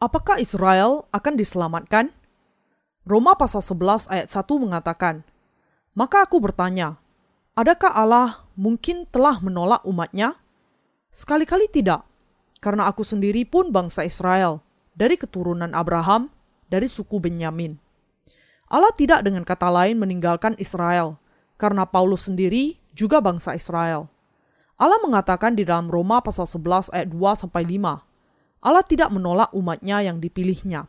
Apakah Israel akan diselamatkan? Roma pasal 11 ayat 1 mengatakan, Maka aku bertanya, adakah Allah mungkin telah menolak umatnya? Sekali-kali tidak, karena aku sendiri pun bangsa Israel, dari keturunan Abraham, dari suku Benyamin. Allah tidak dengan kata lain meninggalkan Israel, karena Paulus sendiri juga bangsa Israel. Allah mengatakan di dalam Roma pasal 11 ayat 2 sampai 5, Allah tidak menolak umatnya yang dipilihnya.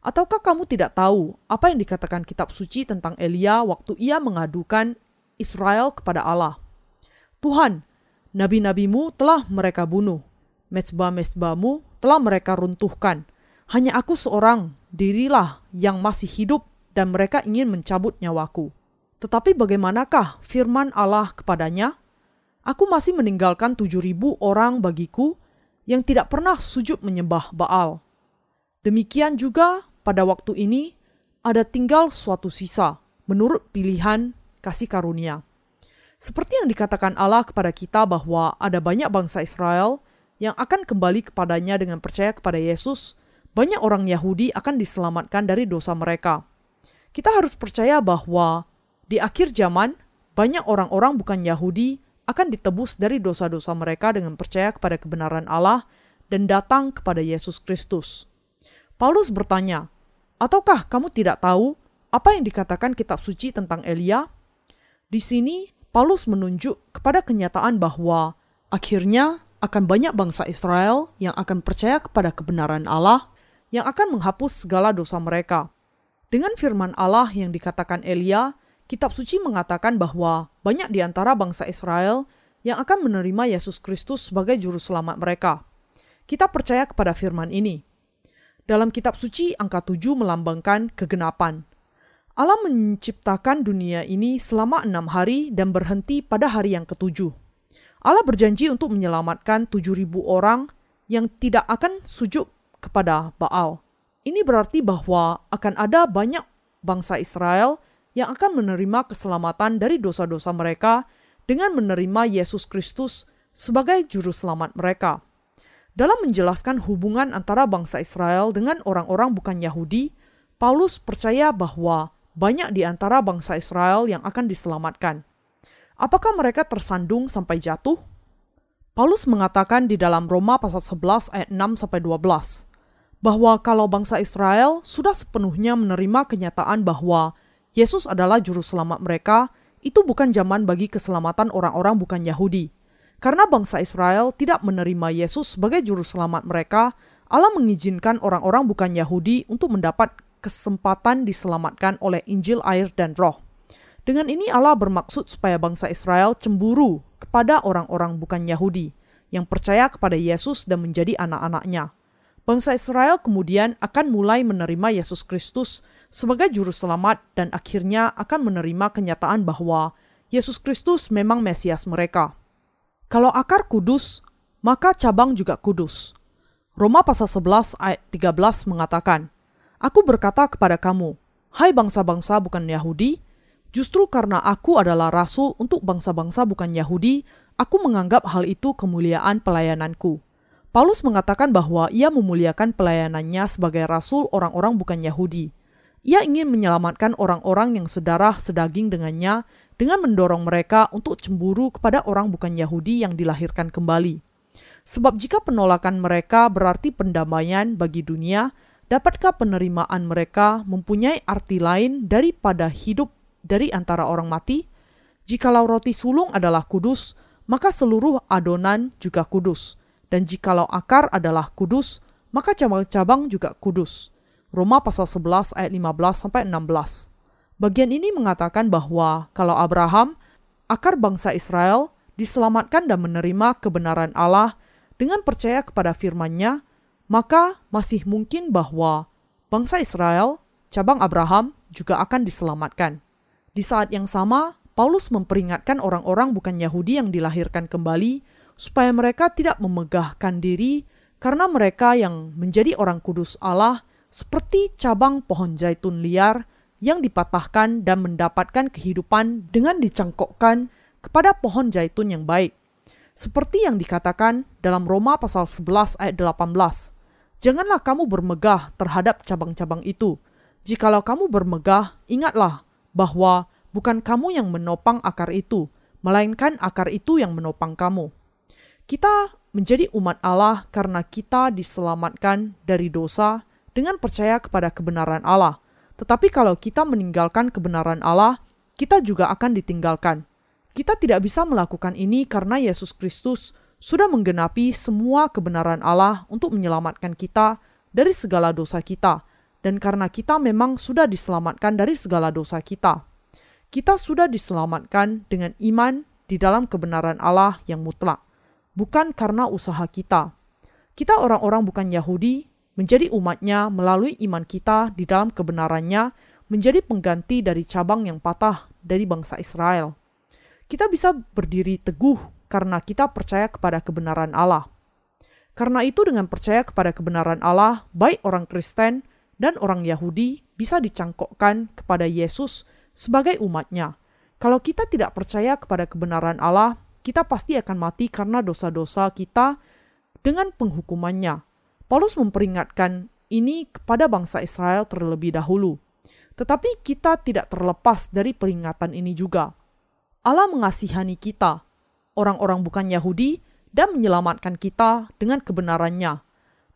Ataukah kamu tidak tahu apa yang dikatakan kitab suci tentang Elia waktu ia mengadukan Israel kepada Allah? Tuhan, nabi-nabimu telah mereka bunuh, mezbah-mezbahmu telah mereka runtuhkan. Hanya aku seorang dirilah yang masih hidup dan mereka ingin mencabut nyawaku. Tetapi bagaimanakah firman Allah kepadanya? Aku masih meninggalkan tujuh ribu orang bagiku yang tidak pernah sujud menyembah Baal. Demikian juga pada waktu ini ada tinggal suatu sisa menurut pilihan kasih karunia. Seperti yang dikatakan Allah kepada kita bahwa ada banyak bangsa Israel yang akan kembali kepadanya dengan percaya kepada Yesus, banyak orang Yahudi akan diselamatkan dari dosa mereka. Kita harus percaya bahwa di akhir zaman banyak orang-orang bukan Yahudi akan ditebus dari dosa-dosa mereka dengan percaya kepada kebenaran Allah dan datang kepada Yesus Kristus. Paulus bertanya, Ataukah kamu tidak tahu apa yang dikatakan kitab suci tentang Elia? Di sini Paulus menunjuk kepada kenyataan bahwa akhirnya akan banyak bangsa Israel yang akan percaya kepada kebenaran Allah yang akan menghapus segala dosa mereka. Dengan firman Allah yang dikatakan Elia, kitab suci mengatakan bahwa banyak di antara bangsa Israel yang akan menerima Yesus Kristus sebagai juru selamat mereka. Kita percaya kepada firman ini. Dalam kitab suci angka 7 melambangkan kegenapan. Allah menciptakan dunia ini selama enam hari dan berhenti pada hari yang ketujuh. Allah berjanji untuk menyelamatkan tujuh ribu orang yang tidak akan sujud kepada Baal. Ini berarti bahwa akan ada banyak bangsa Israel yang akan menerima keselamatan dari dosa-dosa mereka dengan menerima Yesus Kristus sebagai juru selamat mereka. Dalam menjelaskan hubungan antara bangsa Israel dengan orang-orang bukan Yahudi, Paulus percaya bahwa banyak di antara bangsa Israel yang akan diselamatkan. Apakah mereka tersandung sampai jatuh? Paulus mengatakan di dalam Roma pasal 11 ayat 6 sampai 12 bahwa kalau bangsa Israel sudah sepenuhnya menerima kenyataan bahwa Yesus adalah juru selamat mereka, itu bukan zaman bagi keselamatan orang-orang bukan Yahudi karena bangsa Israel tidak menerima Yesus sebagai juru selamat mereka, Allah mengizinkan orang-orang bukan Yahudi untuk mendapat kesempatan diselamatkan oleh Injil air dan roh. Dengan ini Allah bermaksud supaya bangsa Israel cemburu kepada orang-orang bukan Yahudi yang percaya kepada Yesus dan menjadi anak-anaknya. Bangsa Israel kemudian akan mulai menerima Yesus Kristus sebagai juru selamat dan akhirnya akan menerima kenyataan bahwa Yesus Kristus memang Mesias mereka. Kalau akar kudus, maka cabang juga kudus. Roma pasal 11 ayat 13 mengatakan, Aku berkata kepada kamu, hai bangsa-bangsa bukan Yahudi, justru karena aku adalah rasul untuk bangsa-bangsa bukan Yahudi, aku menganggap hal itu kemuliaan pelayananku. Paulus mengatakan bahwa ia memuliakan pelayanannya sebagai rasul orang-orang bukan Yahudi. Ia ingin menyelamatkan orang-orang yang sedarah sedaging dengannya dengan mendorong mereka untuk cemburu kepada orang bukan Yahudi yang dilahirkan kembali. Sebab jika penolakan mereka berarti pendamaian bagi dunia, dapatkah penerimaan mereka mempunyai arti lain daripada hidup dari antara orang mati? Jikalau roti sulung adalah kudus, maka seluruh adonan juga kudus. Dan jikalau akar adalah kudus, maka cabang-cabang juga kudus. Roma pasal 11 ayat 15 sampai 16. Bagian ini mengatakan bahwa kalau Abraham, akar bangsa Israel, diselamatkan dan menerima kebenaran Allah dengan percaya kepada firman-Nya, maka masih mungkin bahwa bangsa Israel, cabang Abraham, juga akan diselamatkan. Di saat yang sama, Paulus memperingatkan orang-orang bukan Yahudi yang dilahirkan kembali supaya mereka tidak memegahkan diri karena mereka yang menjadi orang kudus Allah seperti cabang pohon zaitun liar yang dipatahkan dan mendapatkan kehidupan dengan dicangkokkan kepada pohon zaitun yang baik. Seperti yang dikatakan dalam Roma pasal 11 ayat 18. Janganlah kamu bermegah terhadap cabang-cabang itu. Jikalau kamu bermegah, ingatlah bahwa bukan kamu yang menopang akar itu, melainkan akar itu yang menopang kamu. Kita menjadi umat Allah karena kita diselamatkan dari dosa dengan percaya kepada kebenaran Allah. Tetapi kalau kita meninggalkan kebenaran Allah, kita juga akan ditinggalkan. Kita tidak bisa melakukan ini karena Yesus Kristus sudah menggenapi semua kebenaran Allah untuk menyelamatkan kita dari segala dosa kita, dan karena kita memang sudah diselamatkan dari segala dosa kita. Kita sudah diselamatkan dengan iman di dalam kebenaran Allah yang mutlak, bukan karena usaha kita. Kita orang-orang bukan Yahudi, menjadi umatnya melalui iman kita di dalam kebenarannya, menjadi pengganti dari cabang yang patah dari bangsa Israel. Kita bisa berdiri teguh karena kita percaya kepada kebenaran Allah. Karena itu dengan percaya kepada kebenaran Allah, baik orang Kristen dan orang Yahudi bisa dicangkokkan kepada Yesus sebagai umatnya. Kalau kita tidak percaya kepada kebenaran Allah, kita pasti akan mati karena dosa-dosa kita dengan penghukumannya. Paulus memperingatkan ini kepada bangsa Israel terlebih dahulu. Tetapi kita tidak terlepas dari peringatan ini juga. Allah mengasihani kita, orang-orang bukan Yahudi dan menyelamatkan kita dengan kebenarannya.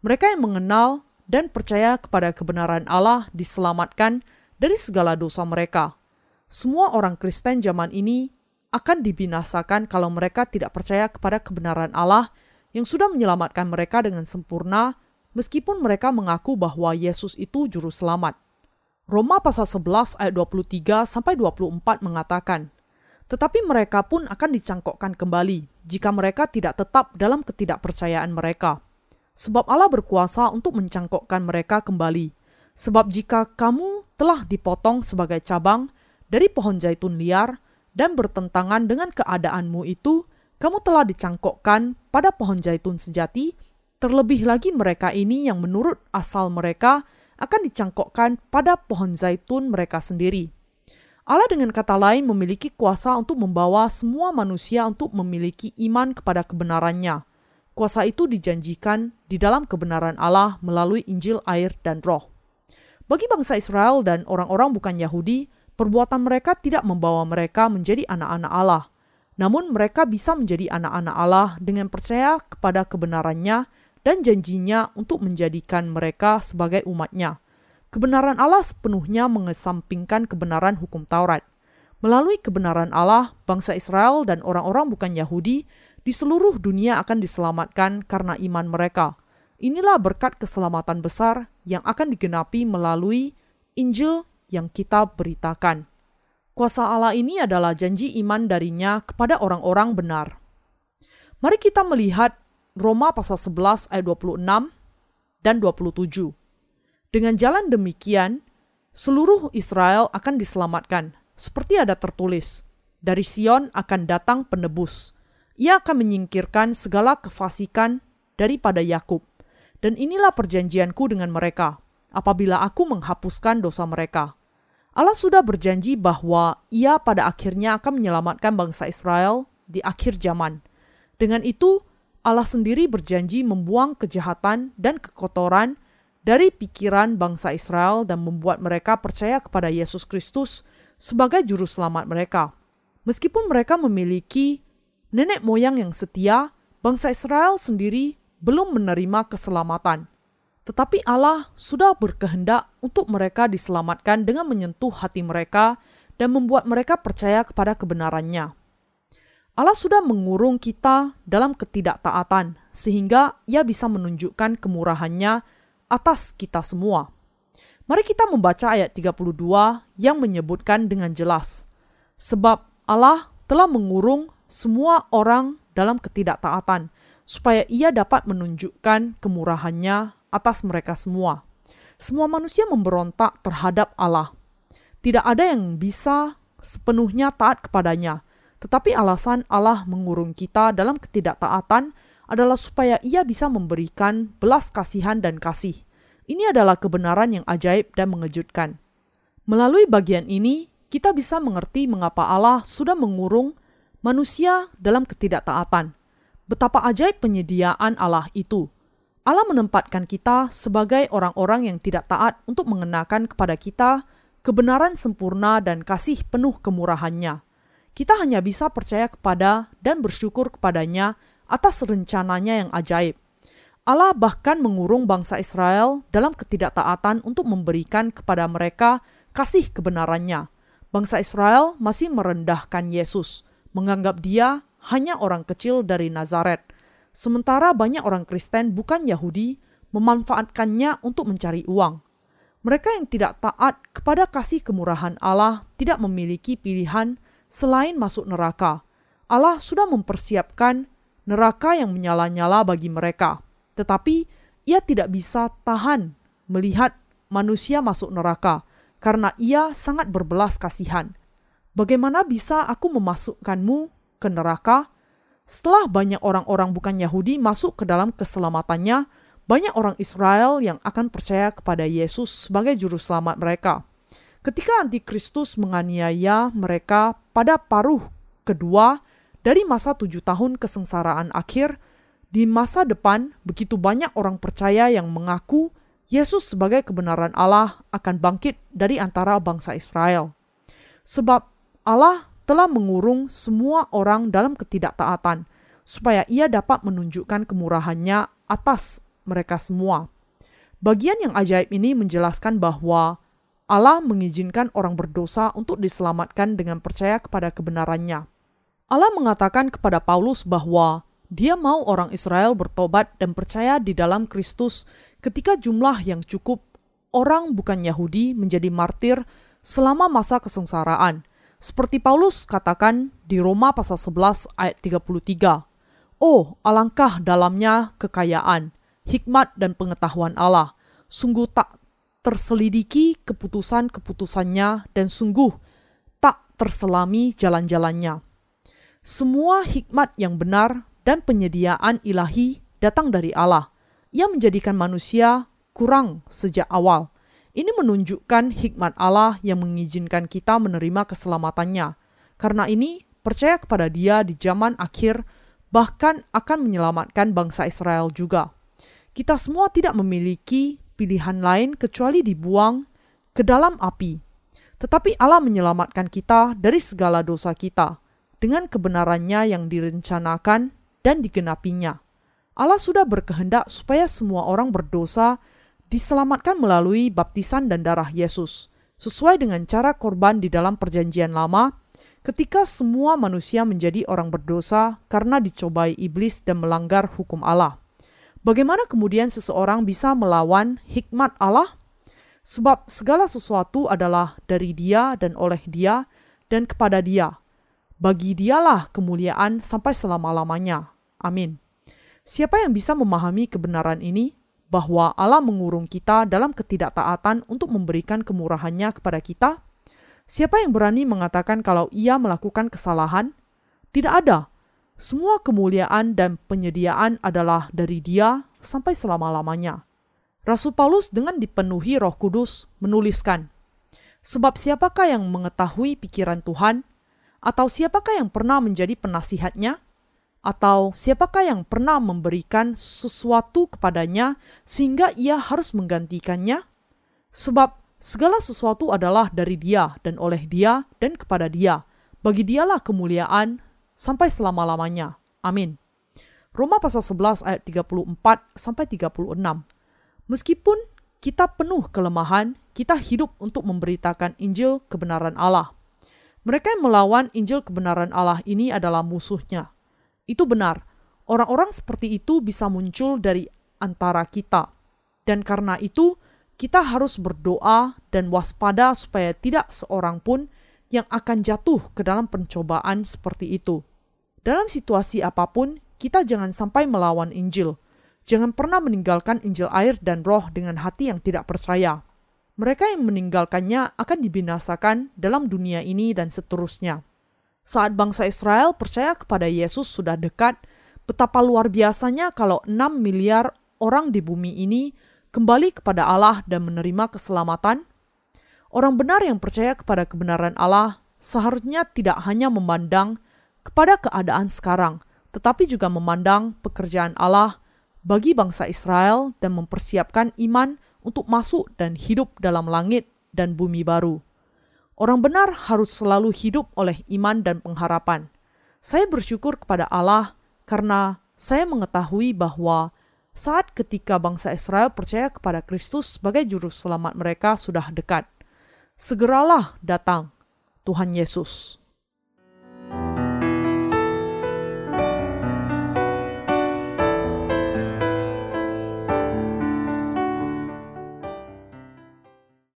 Mereka yang mengenal dan percaya kepada kebenaran Allah diselamatkan dari segala dosa mereka. Semua orang Kristen zaman ini akan dibinasakan kalau mereka tidak percaya kepada kebenaran Allah yang sudah menyelamatkan mereka dengan sempurna meskipun mereka mengaku bahwa Yesus itu juru selamat. Roma pasal 11 ayat 23 sampai 24 mengatakan, tetapi mereka pun akan dicangkokkan kembali jika mereka tidak tetap dalam ketidakpercayaan mereka. Sebab Allah berkuasa untuk mencangkokkan mereka kembali. Sebab jika kamu telah dipotong sebagai cabang dari pohon zaitun liar dan bertentangan dengan keadaanmu itu, kamu telah dicangkokkan pada pohon zaitun sejati, terlebih lagi mereka ini yang menurut asal mereka akan dicangkokkan pada pohon zaitun mereka sendiri Allah dengan kata lain memiliki kuasa untuk membawa semua manusia untuk memiliki iman kepada kebenarannya. Kuasa itu dijanjikan di dalam kebenaran Allah melalui Injil, air, dan Roh. Bagi bangsa Israel dan orang-orang bukan Yahudi, perbuatan mereka tidak membawa mereka menjadi anak-anak Allah. Namun mereka bisa menjadi anak-anak Allah dengan percaya kepada kebenarannya dan janjinya untuk menjadikan mereka sebagai umatnya. Kebenaran Allah sepenuhnya mengesampingkan kebenaran hukum Taurat. Melalui kebenaran Allah, bangsa Israel dan orang-orang bukan Yahudi di seluruh dunia akan diselamatkan karena iman mereka. Inilah berkat keselamatan besar yang akan digenapi melalui Injil yang kita beritakan. Kuasa Allah ini adalah janji iman darinya kepada orang-orang benar. Mari kita melihat Roma pasal 11 ayat 26 dan 27. Dengan jalan demikian, seluruh Israel akan diselamatkan, seperti ada tertulis, dari Sion akan datang penebus. Ia akan menyingkirkan segala kefasikan daripada Yakub. Dan inilah perjanjianku dengan mereka, apabila aku menghapuskan dosa mereka. Allah sudah berjanji bahwa ia pada akhirnya akan menyelamatkan bangsa Israel di akhir zaman. Dengan itu, Allah sendiri berjanji membuang kejahatan dan kekotoran dari pikiran bangsa Israel dan membuat mereka percaya kepada Yesus Kristus sebagai juru selamat mereka. Meskipun mereka memiliki nenek moyang yang setia, bangsa Israel sendiri belum menerima keselamatan. Tetapi Allah sudah berkehendak untuk mereka diselamatkan dengan menyentuh hati mereka dan membuat mereka percaya kepada kebenarannya. Allah sudah mengurung kita dalam ketidaktaatan, sehingga Ia bisa menunjukkan kemurahannya atas kita semua. Mari kita membaca ayat 32 yang menyebutkan dengan jelas. Sebab Allah telah mengurung semua orang dalam ketidaktaatan, supaya ia dapat menunjukkan kemurahannya atas mereka semua. Semua manusia memberontak terhadap Allah. Tidak ada yang bisa sepenuhnya taat kepadanya, tetapi alasan Allah mengurung kita dalam ketidaktaatan adalah supaya ia bisa memberikan belas kasihan dan kasih. Ini adalah kebenaran yang ajaib dan mengejutkan. Melalui bagian ini, kita bisa mengerti mengapa Allah sudah mengurung manusia dalam ketidaktaatan. Betapa ajaib penyediaan Allah itu. Allah menempatkan kita sebagai orang-orang yang tidak taat untuk mengenakan kepada kita kebenaran sempurna dan kasih penuh kemurahannya. Kita hanya bisa percaya kepada dan bersyukur kepadanya atas rencananya yang ajaib. Allah bahkan mengurung bangsa Israel dalam ketidaktaatan untuk memberikan kepada mereka kasih kebenarannya. Bangsa Israel masih merendahkan Yesus, menganggap dia hanya orang kecil dari Nazaret – Sementara banyak orang Kristen bukan Yahudi memanfaatkannya untuk mencari uang. Mereka yang tidak taat kepada kasih kemurahan Allah tidak memiliki pilihan selain masuk neraka. Allah sudah mempersiapkan neraka yang menyala-nyala bagi mereka, tetapi ia tidak bisa tahan melihat manusia masuk neraka karena ia sangat berbelas kasihan. Bagaimana bisa aku memasukkanmu ke neraka? Setelah banyak orang-orang bukan Yahudi masuk ke dalam keselamatannya, banyak orang Israel yang akan percaya kepada Yesus sebagai juru selamat mereka. Ketika antikristus menganiaya mereka pada paruh kedua dari masa tujuh tahun kesengsaraan akhir, di masa depan begitu banyak orang percaya yang mengaku Yesus sebagai kebenaran Allah akan bangkit dari antara bangsa Israel. Sebab Allah telah mengurung semua orang dalam ketidaktaatan, supaya ia dapat menunjukkan kemurahannya atas mereka semua. Bagian yang ajaib ini menjelaskan bahwa Allah mengizinkan orang berdosa untuk diselamatkan dengan percaya kepada kebenarannya. Allah mengatakan kepada Paulus bahwa dia mau orang Israel bertobat dan percaya di dalam Kristus ketika jumlah yang cukup orang bukan Yahudi menjadi martir selama masa kesengsaraan, seperti Paulus katakan di Roma pasal 11 ayat 33. Oh, alangkah dalamnya kekayaan, hikmat dan pengetahuan Allah. Sungguh tak terselidiki keputusan-keputusannya dan sungguh tak terselami jalan-jalannya. Semua hikmat yang benar dan penyediaan ilahi datang dari Allah. Ia menjadikan manusia kurang sejak awal ini menunjukkan hikmat Allah yang mengizinkan kita menerima keselamatannya. Karena ini, percaya kepada Dia di zaman akhir bahkan akan menyelamatkan bangsa Israel juga. Kita semua tidak memiliki pilihan lain kecuali dibuang ke dalam api. Tetapi Allah menyelamatkan kita dari segala dosa kita dengan kebenarannya yang direncanakan dan digenapinya. Allah sudah berkehendak supaya semua orang berdosa diselamatkan melalui baptisan dan darah Yesus, sesuai dengan cara korban di dalam Perjanjian Lama, ketika semua manusia menjadi orang berdosa karena dicobai iblis dan melanggar hukum Allah. Bagaimana kemudian seseorang bisa melawan hikmat Allah? Sebab segala sesuatu adalah dari Dia dan oleh Dia dan kepada Dia. Bagi Dialah kemuliaan sampai selama-lamanya. Amin. Siapa yang bisa memahami kebenaran ini? Bahwa Allah mengurung kita dalam ketidaktaatan untuk memberikan kemurahannya kepada kita? Siapa yang berani mengatakan kalau ia melakukan kesalahan? Tidak ada. Semua kemuliaan dan penyediaan adalah dari Dia sampai selama-lamanya. Rasul Paulus dengan dipenuhi Roh Kudus menuliskan, "Sebab siapakah yang mengetahui pikiran Tuhan, atau siapakah yang pernah menjadi penasihatnya?" Atau siapakah yang pernah memberikan sesuatu kepadanya sehingga ia harus menggantikannya? Sebab segala sesuatu adalah dari dia dan oleh dia dan kepada dia. Bagi dialah kemuliaan sampai selama-lamanya. Amin. Roma pasal 11 ayat 34 sampai 36. Meskipun kita penuh kelemahan, kita hidup untuk memberitakan Injil kebenaran Allah. Mereka yang melawan Injil kebenaran Allah ini adalah musuhnya, itu benar. Orang-orang seperti itu bisa muncul dari antara kita. Dan karena itu, kita harus berdoa dan waspada supaya tidak seorang pun yang akan jatuh ke dalam pencobaan seperti itu. Dalam situasi apa pun, kita jangan sampai melawan Injil. Jangan pernah meninggalkan Injil air dan roh dengan hati yang tidak percaya. Mereka yang meninggalkannya akan dibinasakan dalam dunia ini dan seterusnya. Saat bangsa Israel percaya kepada Yesus sudah dekat, betapa luar biasanya kalau 6 miliar orang di bumi ini kembali kepada Allah dan menerima keselamatan? Orang benar yang percaya kepada kebenaran Allah seharusnya tidak hanya memandang kepada keadaan sekarang, tetapi juga memandang pekerjaan Allah bagi bangsa Israel dan mempersiapkan iman untuk masuk dan hidup dalam langit dan bumi baru. Orang benar harus selalu hidup oleh iman dan pengharapan. Saya bersyukur kepada Allah karena saya mengetahui bahwa saat ketika bangsa Israel percaya kepada Kristus sebagai juru selamat mereka sudah dekat. Segeralah datang Tuhan Yesus.